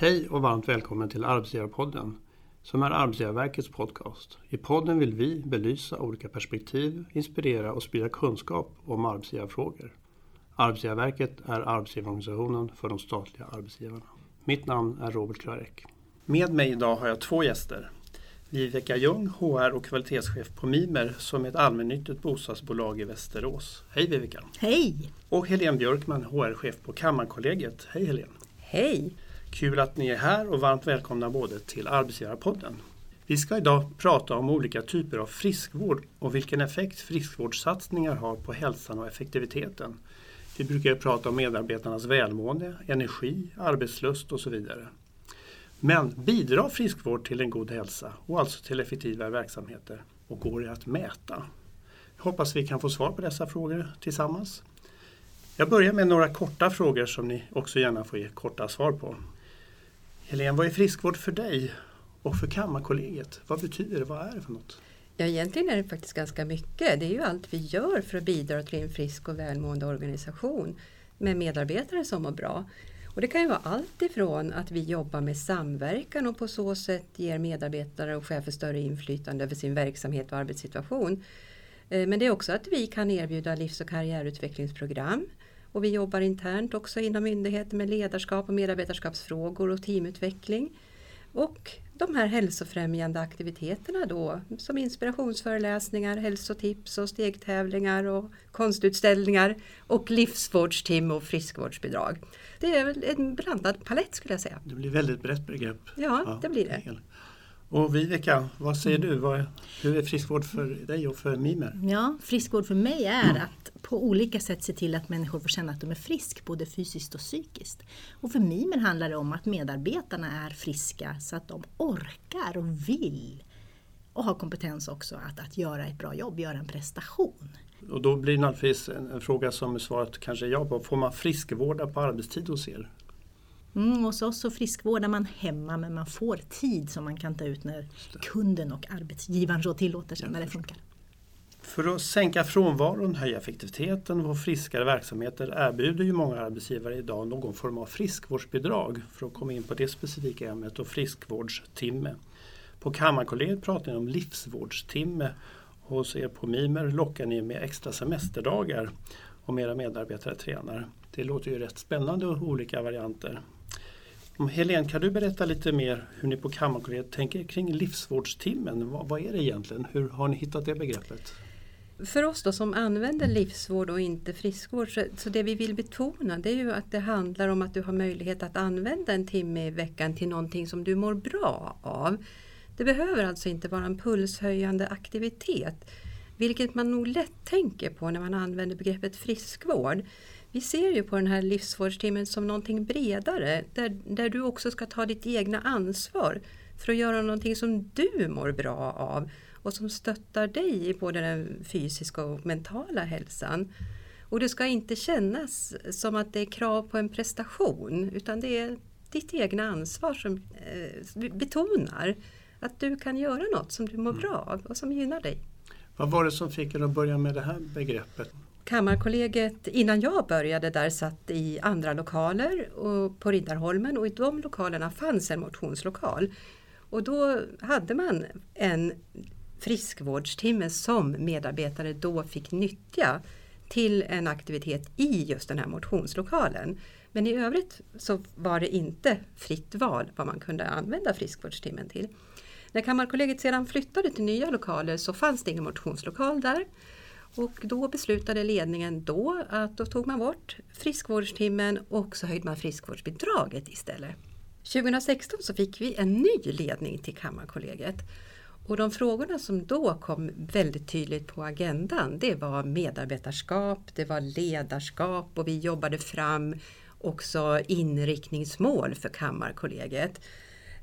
Hej och varmt välkommen till Arbetsgivarpodden som är Arbetsgivarverkets podcast. I podden vill vi belysa olika perspektiv, inspirera och sprida kunskap om arbetsgivarfrågor. Arbetsgivarverket är arbetsgivarorganisationen för de statliga arbetsgivarna. Mitt namn är Robert Klarek. Med mig idag har jag två gäster. Viveka Ljung, HR och kvalitetschef på Mimer som är ett allmännyttigt bostadsbolag i Västerås. Hej Viveka! Hej! Och Helene Björkman, HR-chef på Kammarkollegiet. Hej Helene! Hej! Kul att ni är här och varmt välkomna både till Arbetsgivarpodden. Vi ska idag prata om olika typer av friskvård och vilken effekt friskvårdssatsningar har på hälsan och effektiviteten. Vi brukar prata om medarbetarnas välmående, energi, arbetslust och så vidare. Men bidrar friskvård till en god hälsa och alltså till effektivare verksamheter? Och går det att mäta? Jag hoppas vi kan få svar på dessa frågor tillsammans. Jag börjar med några korta frågor som ni också gärna får ge korta svar på. Helene, vad är friskvård för dig och för Kammarkollegiet? Vad betyder det? Vad är det för något? Ja, egentligen är det faktiskt ganska mycket. Det är ju allt vi gör för att bidra till en frisk och välmående organisation med medarbetare som mår bra. Och det kan ju vara allt ifrån att vi jobbar med samverkan och på så sätt ger medarbetare och chefer större inflytande över sin verksamhet och arbetssituation. Eh, men det är också att vi kan erbjuda livs och karriärutvecklingsprogram. Och vi jobbar internt också inom myndigheten med ledarskap och medarbetarskapsfrågor och teamutveckling. Och de här hälsofrämjande aktiviteterna då som inspirationsföreläsningar, hälsotips och stegtävlingar och konstutställningar och livsvårdsteam och friskvårdsbidrag. Det är en blandad palett skulle jag säga. Det blir väldigt brett begrepp. Ja, ja det blir det. Och Viveka, vad säger du? hur är friskvård för dig och för Mimer? Ja, friskvård för mig är att på olika sätt se till att människor får känna att de är friska, både fysiskt och psykiskt. Och för Mimer handlar det om att medarbetarna är friska så att de orkar och vill och har kompetens också att, att göra ett bra jobb, göra en prestation. Och då blir det naturligtvis en, en fråga som svaret kanske är ja på. Får man friskvårda på arbetstid hos er? Mm, hos oss så friskvårdar man hemma men man får tid som man kan ta ut när kunden och arbetsgivaren så tillåter sig, när det funkar. För att sänka frånvaron, höja effektiviteten och friskare verksamheter erbjuder ju många arbetsgivare idag någon form av friskvårdsbidrag för att komma in på det specifika ämnet och friskvårdstimme. På Kammarkollegiet pratar ni om livsvårdstimme. Hos er på Mimer lockar ni med extra semesterdagar om era medarbetare tränar. Det låter ju rätt spännande och olika varianter. Helene, kan du berätta lite mer hur ni på Kammarkollegiet tänker kring livsvårdstimmen? Vad, vad är det egentligen? Hur har ni hittat det begreppet? För oss då som använder livsvård och inte friskvård så, så, det vi vill betona det är ju att det handlar om att du har möjlighet att använda en timme i veckan till någonting som du mår bra av. Det behöver alltså inte vara en pulshöjande aktivitet. Vilket man nog lätt tänker på när man använder begreppet friskvård. Vi ser ju på den här livsvårdstimmen som någonting bredare där, där du också ska ta ditt egna ansvar för att göra någonting som du mår bra av och som stöttar dig i både den fysiska och mentala hälsan. Och det ska inte kännas som att det är krav på en prestation utan det är ditt egna ansvar som eh, betonar att du kan göra något som du mår mm. bra av och som gynnar dig. Vad var det som fick er att börja med det här begreppet? Kammarkollegiet, innan jag började där, satt i andra lokaler och på Riddarholmen och i de lokalerna fanns en motionslokal. Och då hade man en friskvårdstimme som medarbetare då fick nyttja till en aktivitet i just den här motionslokalen. Men i övrigt så var det inte fritt val vad man kunde använda friskvårdstimmen till. När Kammarkollegiet sedan flyttade till nya lokaler så fanns det ingen motionslokal där. Och då beslutade ledningen då att då tog man bort friskvårdstimmen och så höjde man friskvårdsbidraget istället. 2016 så fick vi en ny ledning till Kammarkollegiet. Och de frågorna som då kom väldigt tydligt på agendan det var medarbetarskap, det var ledarskap och vi jobbade fram också inriktningsmål för Kammarkollegiet.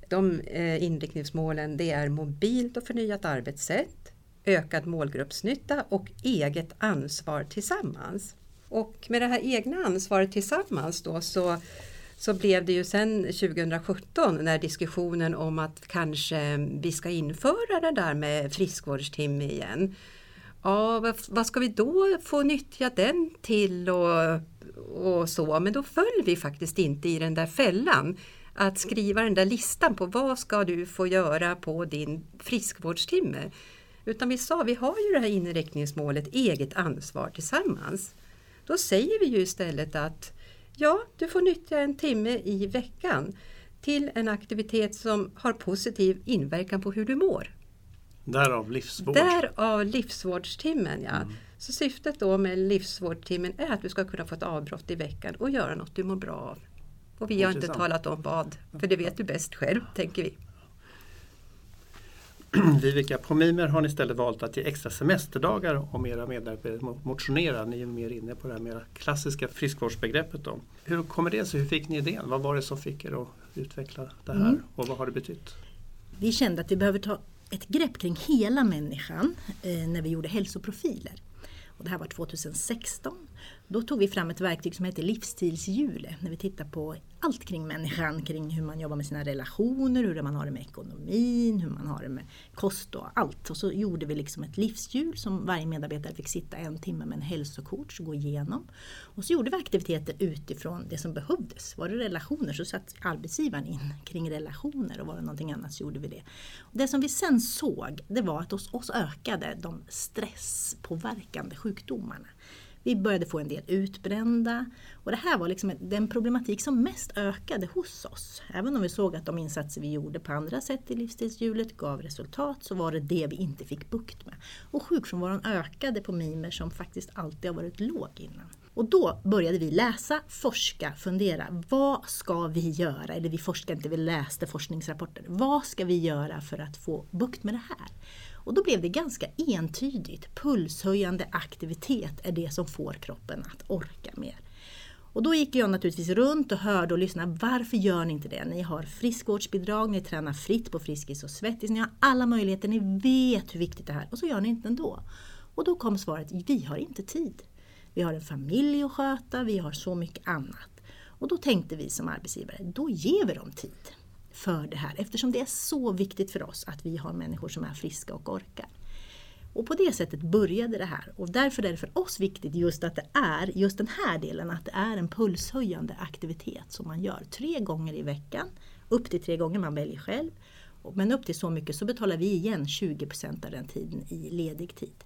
De eh, inriktningsmålen det är mobilt och förnyat arbetssätt, ökad målgruppsnytta och eget ansvar tillsammans. Och med det här egna ansvaret tillsammans då så, så blev det ju sen 2017 när diskussionen om att kanske vi ska införa det där med friskvårdstimme igen. Ja, vad, vad ska vi då få nyttja den till och, och så? Men då föll vi faktiskt inte i den där fällan att skriva den där listan på vad ska du få göra på din friskvårdstimme. Utan vi sa, vi har ju det här inriktningsmålet eget ansvar tillsammans. Då säger vi ju istället att ja, du får nyttja en timme i veckan till en aktivitet som har positiv inverkan på hur du mår. Därav livsvård. Därav livsvårdstimmen ja. Mm. Så syftet då med livsvårdstimmen är att du ska kunna få ett avbrott i veckan och göra något du mår bra av. Och vi har inte talat om vad, för det vet du bäst själv, tänker vi. Vivica, på Mimer har ni istället valt att ge extra semesterdagar om era medarbetare motionerar. Ni är mer inne på det här mer klassiska friskvårdsbegreppet. Då. Hur kommer det sig? Hur fick ni idén? Vad var det som fick er att utveckla det här mm. och vad har det betytt? Vi kände att vi behöver ta ett grepp kring hela människan eh, när vi gjorde hälsoprofiler. Och det här var 2016. Då tog vi fram ett verktyg som heter livsstilshjulet när vi tittar på allt kring människan, kring hur man jobbar med sina relationer, hur man har det med ekonomin, hur man har det med kost och allt. Och så gjorde vi liksom ett livshjul som varje medarbetare fick sitta en timme med en hälsocoach och gå igenom. Och så gjorde vi aktiviteter utifrån det som behövdes. Var det relationer så satt arbetsgivaren in kring relationer och var det någonting annat så gjorde vi det. Och det som vi sen såg det var att hos oss ökade de stresspåverkande sjukdomarna. Vi började få en del utbrända. Och det här var liksom den problematik som mest ökade hos oss. Även om vi såg att de insatser vi gjorde på andra sätt i livsstilshjulet gav resultat så var det det vi inte fick bukt med. Och sjukfrånvaron ökade på mimer som faktiskt alltid har varit låg innan. Och då började vi läsa, forska, fundera. Vad ska vi göra? Eller vi forskade inte, vi läste forskningsrapporter. Vad ska vi göra för att få bukt med det här? Och då blev det ganska entydigt. Pulshöjande aktivitet är det som får kroppen att orka mer. Och då gick jag naturligtvis runt och hörde och lyssnade. Varför gör ni inte det? Ni har friskvårdsbidrag, ni tränar fritt på Friskis och Svettis, ni har alla möjligheter, ni vet hur viktigt det är och så gör ni inte ändå. Och då kom svaret, vi har inte tid. Vi har en familj att sköta, vi har så mycket annat. Och då tänkte vi som arbetsgivare, då ger vi dem tid för det här eftersom det är så viktigt för oss att vi har människor som är friska och orkar. Och på det sättet började det här och därför är det för oss viktigt just att det är just den här delen, att det är en pulshöjande aktivitet som man gör tre gånger i veckan. Upp till tre gånger, man väljer själv. Men upp till så mycket så betalar vi igen 20% av den tiden i ledig tid.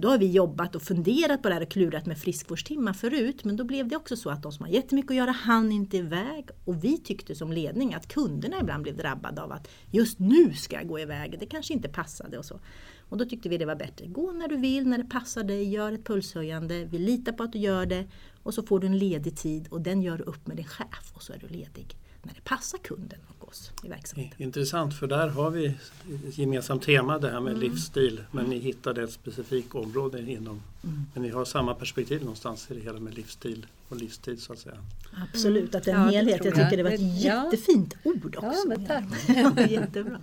Då har vi jobbat och funderat på det här och klurat med friskvårdstimmar förut. Men då blev det också så att de som har jättemycket att göra hann inte iväg. Och vi tyckte som ledning att kunderna ibland blev drabbade av att just nu ska jag gå iväg, det kanske inte passade och så. Och då tyckte vi det var bättre, gå när du vill, när det passar dig, gör ett pulshöjande, vi litar på att du gör det. Och så får du en ledig tid och den gör du upp med din chef och så är du ledig när det passar kunden och oss i verksamheten. Intressant för där har vi ett gemensamt tema det här med mm. livsstil men ni hittade ett specifikt område inom mm. men ni har samma perspektiv någonstans i det hela med livsstil och livstid så att säga. Absolut, att det är en ja, helhet. Jag tycker det var ett jättefint ord också. Ja, men tack. Jättebra.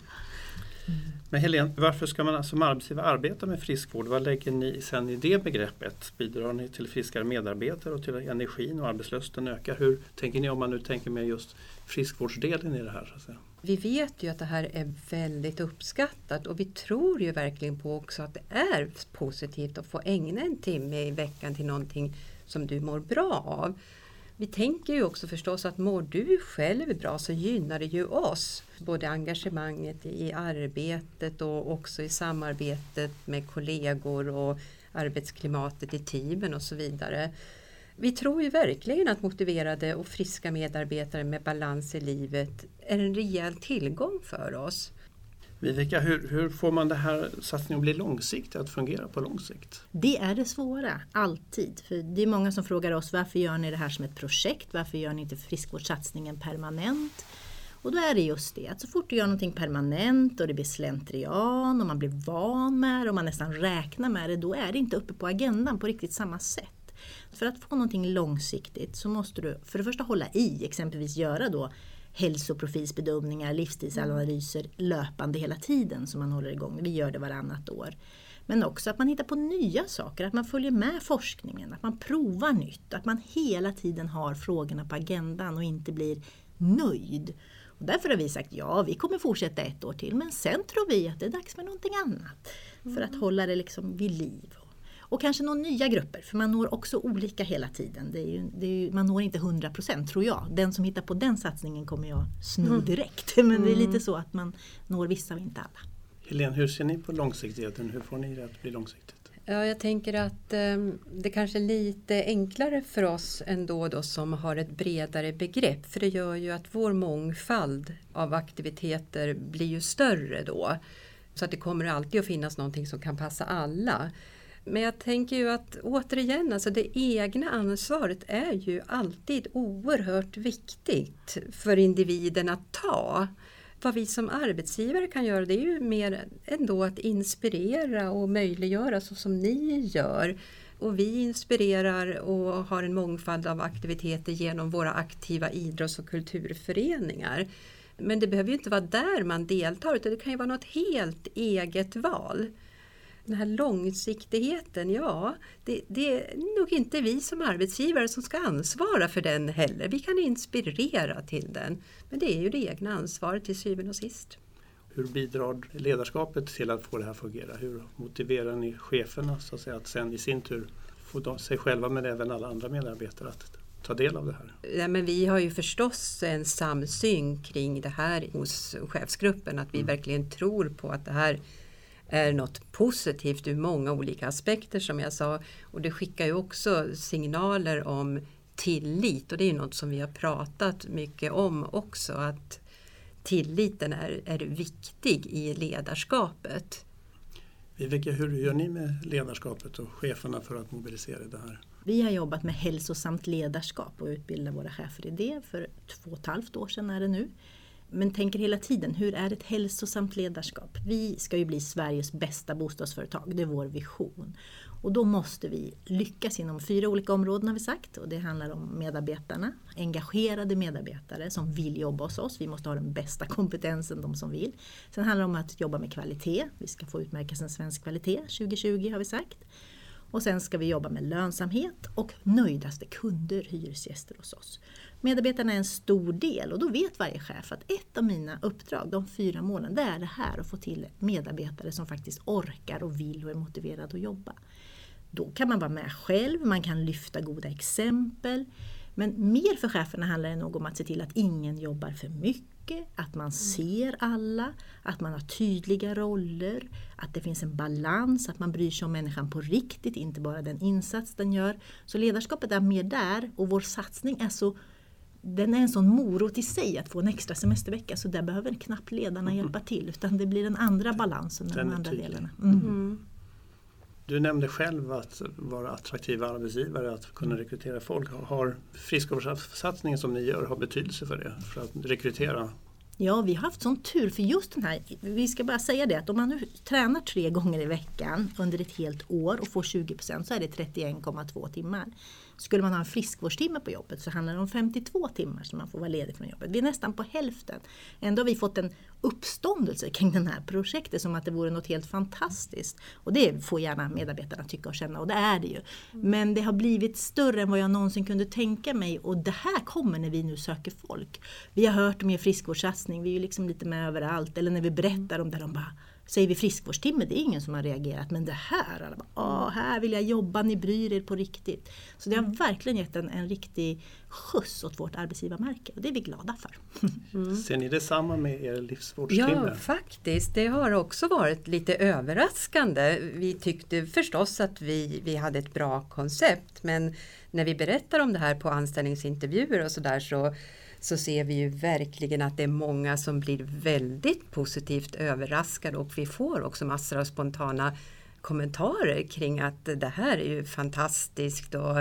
Men Helene, varför ska man som arbetsgivare arbeta med friskvård? Vad lägger ni sen i det begreppet? Bidrar ni till friskare medarbetare och till energin och arbetslusten ökar? Hur tänker ni om man nu tänker med just friskvårdsdelen i det här? Så att säga? Vi vet ju att det här är väldigt uppskattat och vi tror ju verkligen på också att det är positivt att få ägna en timme i veckan till någonting som du mår bra av. Vi tänker ju också förstås att mår du själv bra så gynnar det ju oss. Både engagemanget i arbetet och också i samarbetet med kollegor och arbetsklimatet i teamen och så vidare. Vi tror ju verkligen att motiverade och friska medarbetare med balans i livet är en rejäl tillgång för oss. Viveka, hur, hur får man det här satsningen att bli långsiktig, att fungera på lång sikt? Det är det svåra, alltid. För det är många som frågar oss varför gör ni det här som ett projekt? Varför gör ni inte friskvårdssatsningen permanent? Och då är det just det att så fort du gör någonting permanent och det blir slentrian och man blir van med det och man nästan räknar med det, då är det inte uppe på agendan på riktigt samma sätt. För att få någonting långsiktigt så måste du för det första hålla i, exempelvis göra då hälsoprofilsbedömningar, livsstilsanalyser löpande hela tiden som man håller igång. Vi gör det varannat år. Men också att man hittar på nya saker, att man följer med forskningen, att man provar nytt, att man hela tiden har frågorna på agendan och inte blir nöjd. Och därför har vi sagt ja, vi kommer fortsätta ett år till men sen tror vi att det är dags med någonting annat. För att hålla det liksom vid liv. Och kanske nå nya grupper, för man når också olika hela tiden. Det är ju, det är ju, man når inte 100% tror jag. Den som hittar på den satsningen kommer jag sno mm. direkt. Men det är lite så att man når vissa och inte alla. Helene, hur ser ni på långsiktigheten? Hur får ni det att bli långsiktigt? Ja, jag tänker att eh, det kanske är lite enklare för oss ändå då som har ett bredare begrepp. För det gör ju att vår mångfald av aktiviteter blir ju större då. Så att det kommer alltid att finnas någonting som kan passa alla. Men jag tänker ju att återigen, alltså det egna ansvaret är ju alltid oerhört viktigt för individen att ta. Vad vi som arbetsgivare kan göra det är ju mer ändå att inspirera och möjliggöra så som ni gör. Och vi inspirerar och har en mångfald av aktiviteter genom våra aktiva idrotts och kulturföreningar. Men det behöver ju inte vara där man deltar utan det kan ju vara något helt eget val. Den här långsiktigheten, ja, det, det, är nog inte vi som arbetsgivare som ska ansvara för den heller. Vi kan inspirera till den, men det är ju det egna ansvaret till syvende och sist. Hur bidrar ledarskapet till att få det här att fungera? Hur motiverar ni cheferna så att, säga, att sen i sin tur få sig själva men även alla andra medarbetare att ta del av det här? Ja, men vi har ju förstås en samsyn kring det här hos chefsgruppen, att vi mm. verkligen tror på att det här är något positivt ur många olika aspekter som jag sa. Och det skickar ju också signaler om tillit och det är något som vi har pratat mycket om också. Att tilliten är, är viktig i ledarskapet. Viveke, hur gör ni med ledarskapet och cheferna för att mobilisera det här? Vi har jobbat med hälsosamt ledarskap och utbildat våra chefer i det för två och ett halvt år sedan är det nu. Men tänker hela tiden, hur är ett hälsosamt ledarskap? Vi ska ju bli Sveriges bästa bostadsföretag, det är vår vision. Och då måste vi lyckas inom fyra olika områden har vi sagt. Och det handlar om medarbetarna, engagerade medarbetare som vill jobba hos oss. Vi måste ha den bästa kompetensen, de som vill. Sen handlar det om att jobba med kvalitet. Vi ska få utmärkelsen Svensk kvalitet 2020 har vi sagt. Och sen ska vi jobba med lönsamhet och nöjdaste kunder, hyresgäster hos oss. Medarbetarna är en stor del och då vet varje chef att ett av mina uppdrag, de fyra målen, det är det här att få till medarbetare som faktiskt orkar och vill och är motiverade att jobba. Då kan man vara med själv, man kan lyfta goda exempel. Men mer för cheferna handlar det nog om att se till att ingen jobbar för mycket, att man ser alla, att man har tydliga roller, att det finns en balans, att man bryr sig om människan på riktigt, inte bara den insats den gör. Så ledarskapet är mer där och vår satsning är så den är en sån morot i sig att få en extra semestervecka så där behöver knappt ledarna mm. hjälpa till utan det blir den andra balansen, den de andra tydlig. delarna. Mm. Mm. Du nämnde själv att vara attraktiva arbetsgivare, att kunna rekrytera folk. Har friskvårdssatsningen som ni gör har betydelse för det? För att rekrytera Ja, vi har haft sån tur för just den här, vi ska bara säga det att om man nu tränar tre gånger i veckan under ett helt år och får 20% så är det 31,2 timmar. Skulle man ha en friskvårdstimme på jobbet så handlar det om 52 timmar som man får vara ledig från jobbet. Vi är nästan på hälften. Ändå har vi fått en uppståndelse kring det här projektet som att det vore något helt fantastiskt. Och det får gärna medarbetarna tycka och känna och det är det ju. Men det har blivit större än vad jag någonsin kunde tänka mig och det här kommer när vi nu söker folk. Vi har hört om er friskvårdssatsning, vi är ju liksom lite med överallt. Eller när vi berättar om det, de bara Säger vi friskvårdstimme, det är ingen som har reagerat. Men det här, alla bara, Åh, här vill jag jobba, ni bryr er på riktigt. Så det har mm. verkligen gett en, en riktig skjuts åt vårt arbetsgivarmärke och det är vi glada för. Mm. Ser ni detsamma med er livsvårdstimme? Ja, faktiskt. Det har också varit lite överraskande. Vi tyckte förstås att vi, vi hade ett bra koncept men när vi berättar om det här på anställningsintervjuer och sådär så så ser vi ju verkligen att det är många som blir väldigt positivt överraskade och vi får också massor av spontana kommentarer kring att det här är ju fantastiskt och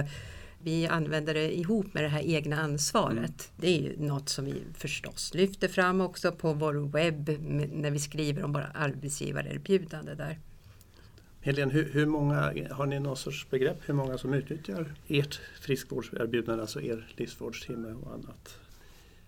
vi använder det ihop med det här egna ansvaret. Mm. Det är ju något som vi förstås lyfter fram också på vår webb när vi skriver om våra arbetsgivarerbjudande där. Helene, hur, hur, många, har ni någon sorts begrepp hur många som utnyttjar ert friskvårdserbjudande, alltså er livsvårdstimme och annat?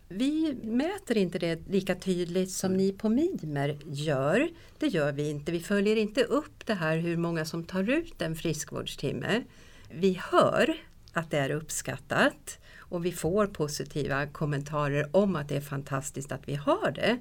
Vi mäter inte det lika tydligt som ni på Mimer gör. Det gör vi inte. Vi följer inte upp det här hur många som tar ut en friskvårdstimme. Vi hör att det är uppskattat och vi får positiva kommentarer om att det är fantastiskt att vi har det.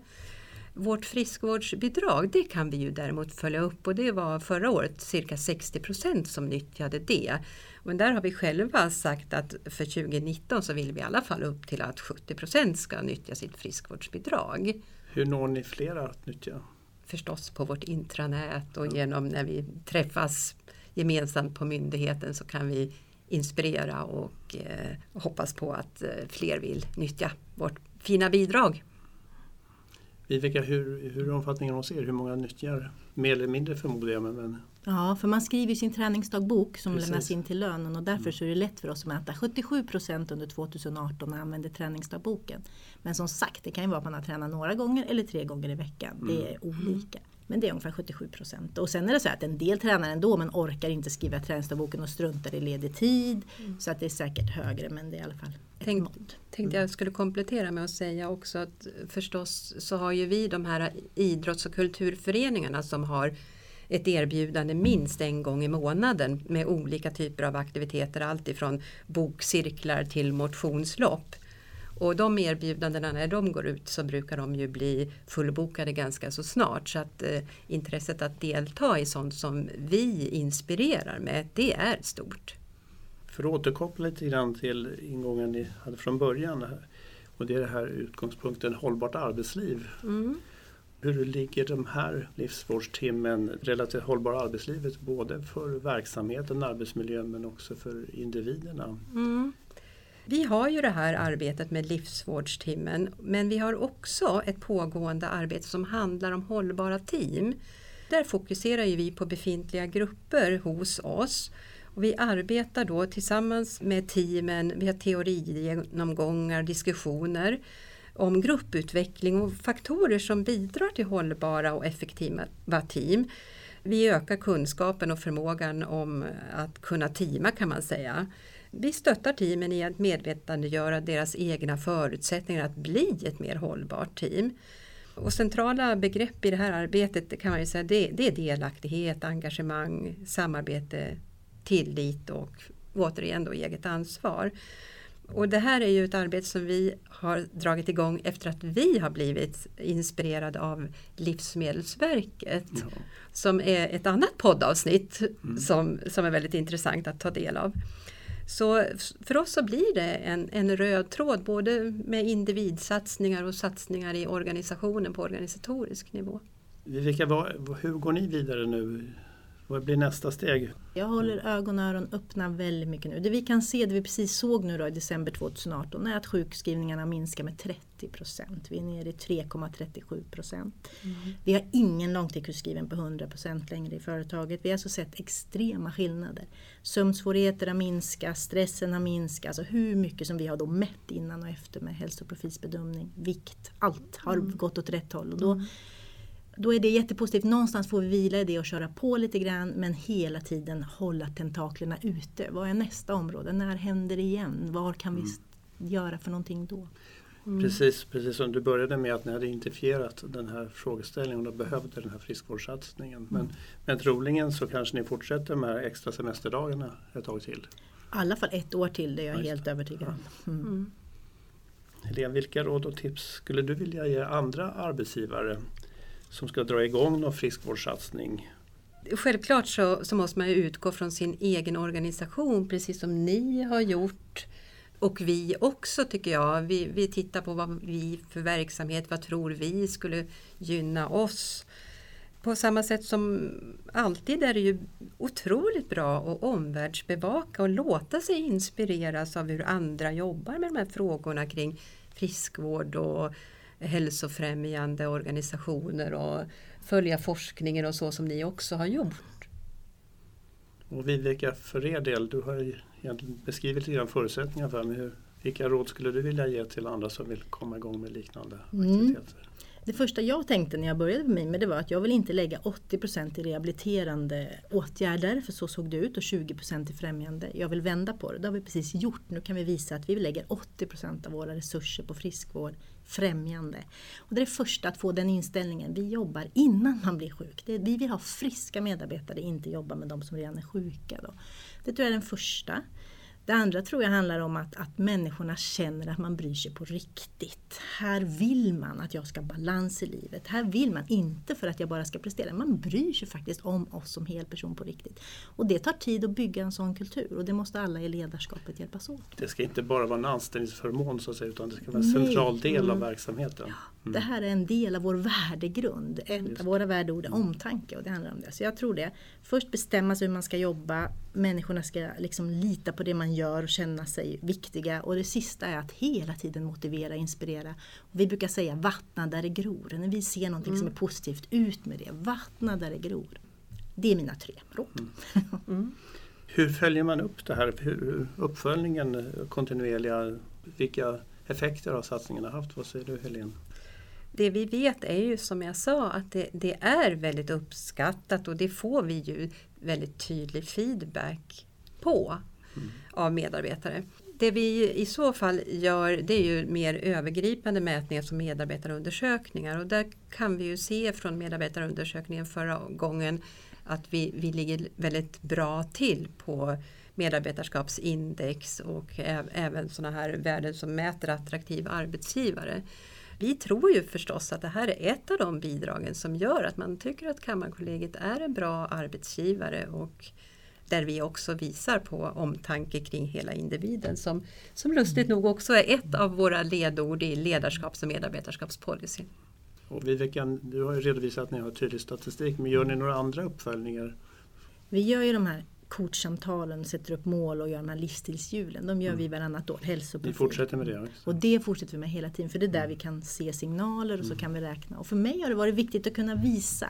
Vårt friskvårdsbidrag det kan vi ju däremot följa upp och det var förra året cirka 60 procent som nyttjade det. Men där har vi själva sagt att för 2019 så vill vi i alla fall upp till att 70 procent ska nyttja sitt friskvårdsbidrag. Hur når ni fler att nyttja? Förstås på vårt intranät och genom när vi träffas gemensamt på myndigheten så kan vi inspirera och eh, hoppas på att eh, fler vill nyttja vårt fina bidrag. Viveka, hur, hur är omfattningen hos er? Hur många nyttjar? Mer eller mindre förmodar jag. Men... Ja, för man skriver sin träningsdagbok som Precis. lämnas in till lönen och därför mm. så är det lätt för oss att mäta. 77 procent under 2018 använder träningsdagboken. Men som sagt, det kan ju vara att man har tränat några gånger eller tre gånger i veckan. Det är mm. olika. Men det är ungefär 77 procent. Och sen är det så att en del tränar ändå men orkar inte skriva träningsdagboken och struntar i ledig tid. Mm. Så att det är säkert högre men det är i alla fall ett Tänk, mått. Tänkte jag skulle komplettera med att säga också att förstås så har ju vi de här idrotts och kulturföreningarna som har ett erbjudande minst en gång i månaden med olika typer av aktiviteter, alltifrån bokcirklar till motionslopp. Och de erbjudandena när de går ut så brukar de ju bli fullbokade ganska så snart. Så att eh, intresset att delta i sånt som vi inspirerar med, det är stort. För att återkoppla lite grann till ingången ni hade från början. Och det är det här utgångspunkten hållbart arbetsliv. Mm. Hur ligger de här livsvårdstimmen relativt hållbara arbetslivet både för verksamheten, arbetsmiljön men också för individerna? Mm. Vi har ju det här arbetet med livsvårdstimmen men vi har också ett pågående arbete som handlar om hållbara team. Där fokuserar ju vi på befintliga grupper hos oss. Och vi arbetar då tillsammans med teamen, vi har teorigenomgångar, diskussioner om grupputveckling och faktorer som bidrar till hållbara och effektiva team. Vi ökar kunskapen och förmågan om att kunna teama kan man säga. Vi stöttar teamen i att medvetandegöra deras egna förutsättningar att bli ett mer hållbart team. Och centrala begrepp i det här arbetet kan man ju säga det, det är delaktighet, engagemang, samarbete, tillit och återigen då eget ansvar. Och det här är ju ett arbete som vi har dragit igång efter att vi har blivit inspirerade av Livsmedelsverket. Ja. Som är ett annat poddavsnitt mm. som, som är väldigt intressant att ta del av. Så för oss så blir det en, en röd tråd både med individsatsningar och satsningar i organisationen på organisatorisk nivå. Vilka, hur går ni vidare nu vad blir nästa steg? Jag håller ögon och öron öppna väldigt mycket nu. Det vi kan se, det vi precis såg nu då i december 2018, är att sjukskrivningarna minskar med 30 procent. Vi är nere i 3,37 procent. Mm. Vi har ingen långtidssjukskriven på 100 procent längre i företaget. Vi har alltså sett extrema skillnader. Sömnsvårigheter har minskat, stressen har minskat. Alltså hur mycket som vi har då mätt innan och efter med hälsoprofilsbedömning, vikt, allt har mm. gått åt rätt håll. Och då, mm då är det jättepositivt. Någonstans får vi vila i det och köra på lite grann men hela tiden hålla tentaklerna ute. Vad är nästa område? När händer det igen? Vad kan vi mm. göra för någonting då? Mm. Precis, precis som du började med att ni hade identifierat den här frågeställningen och behövde den här friskvårdssatsningen. Mm. Men, men troligen så kanske ni fortsätter med extra semesterdagarna ett tag till? I alla fall ett år till, det är jag ja, helt övertygad om. Mm. mm. Helene, vilka råd och tips skulle du vilja ge andra arbetsgivare som ska dra igång någon friskvårdssatsning? Självklart så, så måste man utgå från sin egen organisation precis som ni har gjort. Och vi också tycker jag. Vi, vi tittar på vad vi för verksamhet, vad tror vi skulle gynna oss. På samma sätt som alltid är det ju otroligt bra att omvärldsbevaka och låta sig inspireras av hur andra jobbar med de här frågorna kring friskvård och hälsofrämjande organisationer och följa forskningen och så som ni också har gjort. Och Viveka, för er del, du har ju beskrivit lite förutsättningar för mig. Vilka råd skulle du vilja ge till andra som vill komma igång med liknande mm. aktiviteter? Mm. Det första jag tänkte när jag började med mig det var att jag vill inte lägga 80% i rehabiliterande åtgärder, för så såg det ut, och 20% i främjande. Jag vill vända på det, det har vi precis gjort. Nu kan vi visa att vi lägger 80% av våra resurser på friskvård, främjande. Och det är det första, att få den inställningen. Vi jobbar innan man blir sjuk. Det, vi vill ha friska medarbetare, inte jobba med de som redan är sjuka. Då. Det tror jag är den första. Det andra tror jag handlar om att, att människorna känner att man bryr sig på riktigt. Här vill man att jag ska ha balans i livet. Här vill man inte för att jag bara ska prestera. Man bryr sig faktiskt om oss som hel person på riktigt. Och det tar tid att bygga en sån kultur och det måste alla i ledarskapet hjälpas åt. Det ska inte bara vara en anställningsförmån så att säga, utan det ska vara en central del mm. av verksamheten. Mm. Det här är en del av vår värdegrund. Ett av våra värdeord är omtanke och det handlar om det. Så jag tror det. Först bestämma sig hur man ska jobba. Människorna ska liksom lita på det man gör och känna sig viktiga. Och det sista är att hela tiden motivera, inspirera. Och vi brukar säga vattna där det gror. När vi ser någonting mm. som är positivt, ut med det. Vattna där det gror. Det är mina tre råd. Mm. mm. Hur följer man upp det här? Hur, uppföljningen kontinuerliga, vilka effekter har satsningarna haft? Vad säger du Helene? Det vi vet är ju som jag sa att det, det, är väldigt uppskattat och det får vi ju väldigt tydlig feedback på mm. av medarbetare. Det vi i så fall gör det är ju mer övergripande mätningar som medarbetarundersökningar och där kan vi ju se från medarbetarundersökningen förra gången att vi, vi ligger väldigt bra till på medarbetarskapsindex och även sådana här värden som mäter attraktiv arbetsgivare. Vi tror ju förstås att det här är ett av de bidragen som gör att man tycker att Kammarkollegiet är en bra arbetsgivare och där vi också visar på omtanke kring hela individen som, som lustigt nog också är ett av våra ledord i ledarskaps och medarbetarskapspolicy. Och Viveka, du har ju redovisat att ni har tydlig statistik, men gör ni några andra uppföljningar? Vi gör ju de här coachsamtalen, sätter upp mål och gör de här livsstilshjulen. De gör mm. vi varannat år, hälsoprofil. Ni fortsätter med det också? Och det fortsätter vi med hela tiden för det är där mm. vi kan se signaler och så mm. kan vi räkna. Och för mig har det varit viktigt att kunna visa.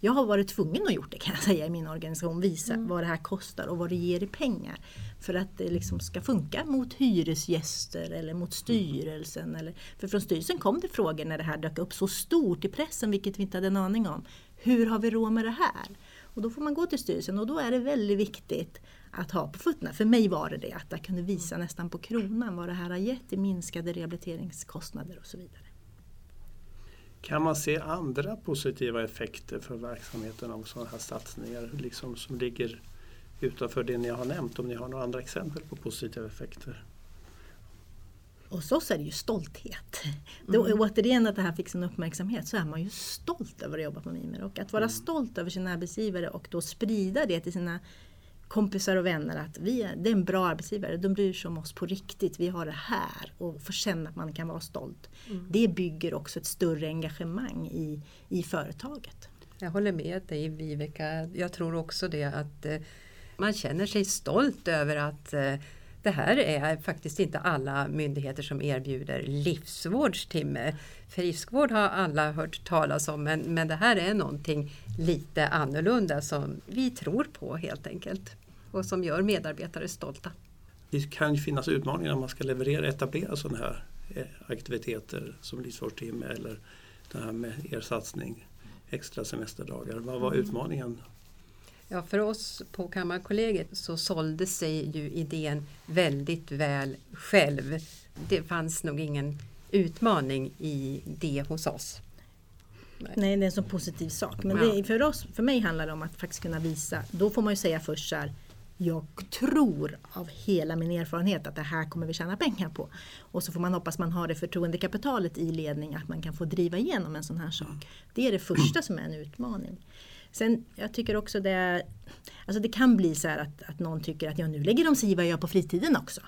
Jag har varit tvungen att gjort det kan jag säga i min organisation, visa mm. vad det här kostar och vad det ger i pengar. För att det liksom ska funka mot hyresgäster eller mot styrelsen. Mm. Eller, för från styrelsen kom det frågor när det här dök upp så stort i pressen, vilket vi inte hade en aning om. Hur har vi råd med det här? Och då får man gå till styrelsen och då är det väldigt viktigt att ha på fötterna. För mig var det det, att jag kunde visa nästan på kronan vad det här har gett i minskade rehabiliteringskostnader och så vidare. Kan man se andra positiva effekter för verksamheten av sådana här satsningar liksom som ligger utanför det ni har nämnt? Om ni har några andra exempel på positiva effekter? Hos oss är det ju stolthet. Mm. Då, återigen att det här fick sin uppmärksamhet så är man ju stolt över att jobba på Mimer. Och att vara mm. stolt över sin arbetsgivare och då sprida det till sina kompisar och vänner att vi är, det är en bra arbetsgivare, de bryr sig om oss på riktigt, vi har det här och få känna att man kan vara stolt. Mm. Det bygger också ett större engagemang i, i företaget. Jag håller med dig Viveka, jag tror också det att eh, man känner sig stolt över att eh, det här är faktiskt inte alla myndigheter som erbjuder livsvårdstimme. Friskvård har alla hört talas om men, men det här är någonting lite annorlunda som vi tror på helt enkelt och som gör medarbetare stolta. Det kan ju finnas utmaningar när man ska leverera etablera sådana här eh, aktiviteter som livsvårdstimme eller det här med er satsning extra semesterdagar. Vad var mm. utmaningen Ja, för oss på Kammarkollegiet så sålde sig ju idén väldigt väl själv. Det fanns nog ingen utmaning i det hos oss. Nej, det är en så positiv sak. Men ja. det, för, oss, för mig handlar det om att faktiskt kunna visa. Då får man ju säga först så här, jag tror av hela min erfarenhet att det här kommer vi tjäna pengar på. Och så får man hoppas man har det förtroendekapitalet i ledning att man kan få driva igenom en sån här sak. Det är det första som är en utmaning. Sen jag tycker också det, alltså det kan bli så här att, att någon tycker att ja, nu lägger de sig i vad jag gör på fritiden också.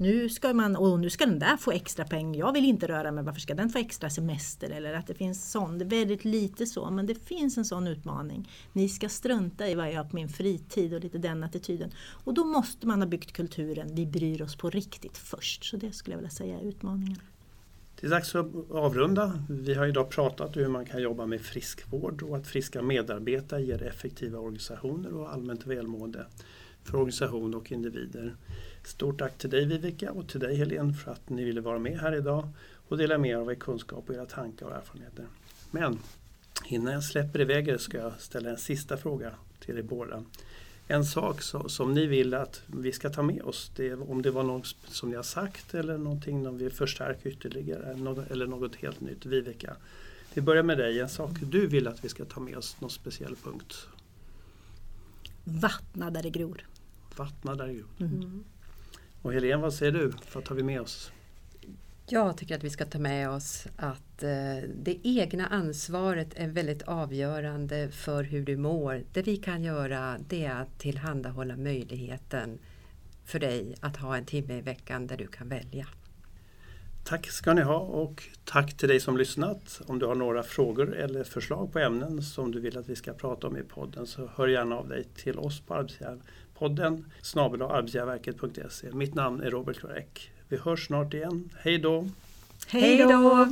Nu ska, man, och nu ska den där få extra pengar, jag vill inte röra mig, varför ska den få extra semester? Eller att det finns sån, det är väldigt lite så, men det finns en sån utmaning. Ni ska strunta i vad jag gör på min fritid och lite den attityden. Och då måste man ha byggt kulturen, vi bryr oss på riktigt först. Så det skulle jag vilja säga är utmaningen. Det är dags att avrunda. Vi har idag pratat om hur man kan jobba med friskvård och att friska medarbetare ger effektiva organisationer och allmänt välmående för organisation och individer. Stort tack till dig Viveka och till dig Helene för att ni ville vara med här idag och dela med er av er kunskap och era tankar och erfarenheter. Men innan jag släpper iväg er ska jag ställa en sista fråga till er båda en sak så, som ni vill att vi ska ta med oss, det om det var något som ni har sagt eller någonting som vi förstärker ytterligare eller något helt nytt. Viveka, vi börjar med dig. En sak du vill att vi ska ta med oss, någon speciell punkt? Vattna där det gror. Vattna där det gror. Mm. Och Helene, vad säger du? Vad tar vi med oss? Jag tycker att vi ska ta med oss att eh, det egna ansvaret är väldigt avgörande för hur du mår. Det vi kan göra det är att tillhandahålla möjligheten för dig att ha en timme i veckan där du kan välja. Tack ska ni ha och tack till dig som lyssnat. Om du har några frågor eller förslag på ämnen som du vill att vi ska prata om i podden så hör gärna av dig till oss på Arbetsgivarpodden snabel Mitt namn är Robert Klorek. Vi hörs snart igen. Hej då! Hej då!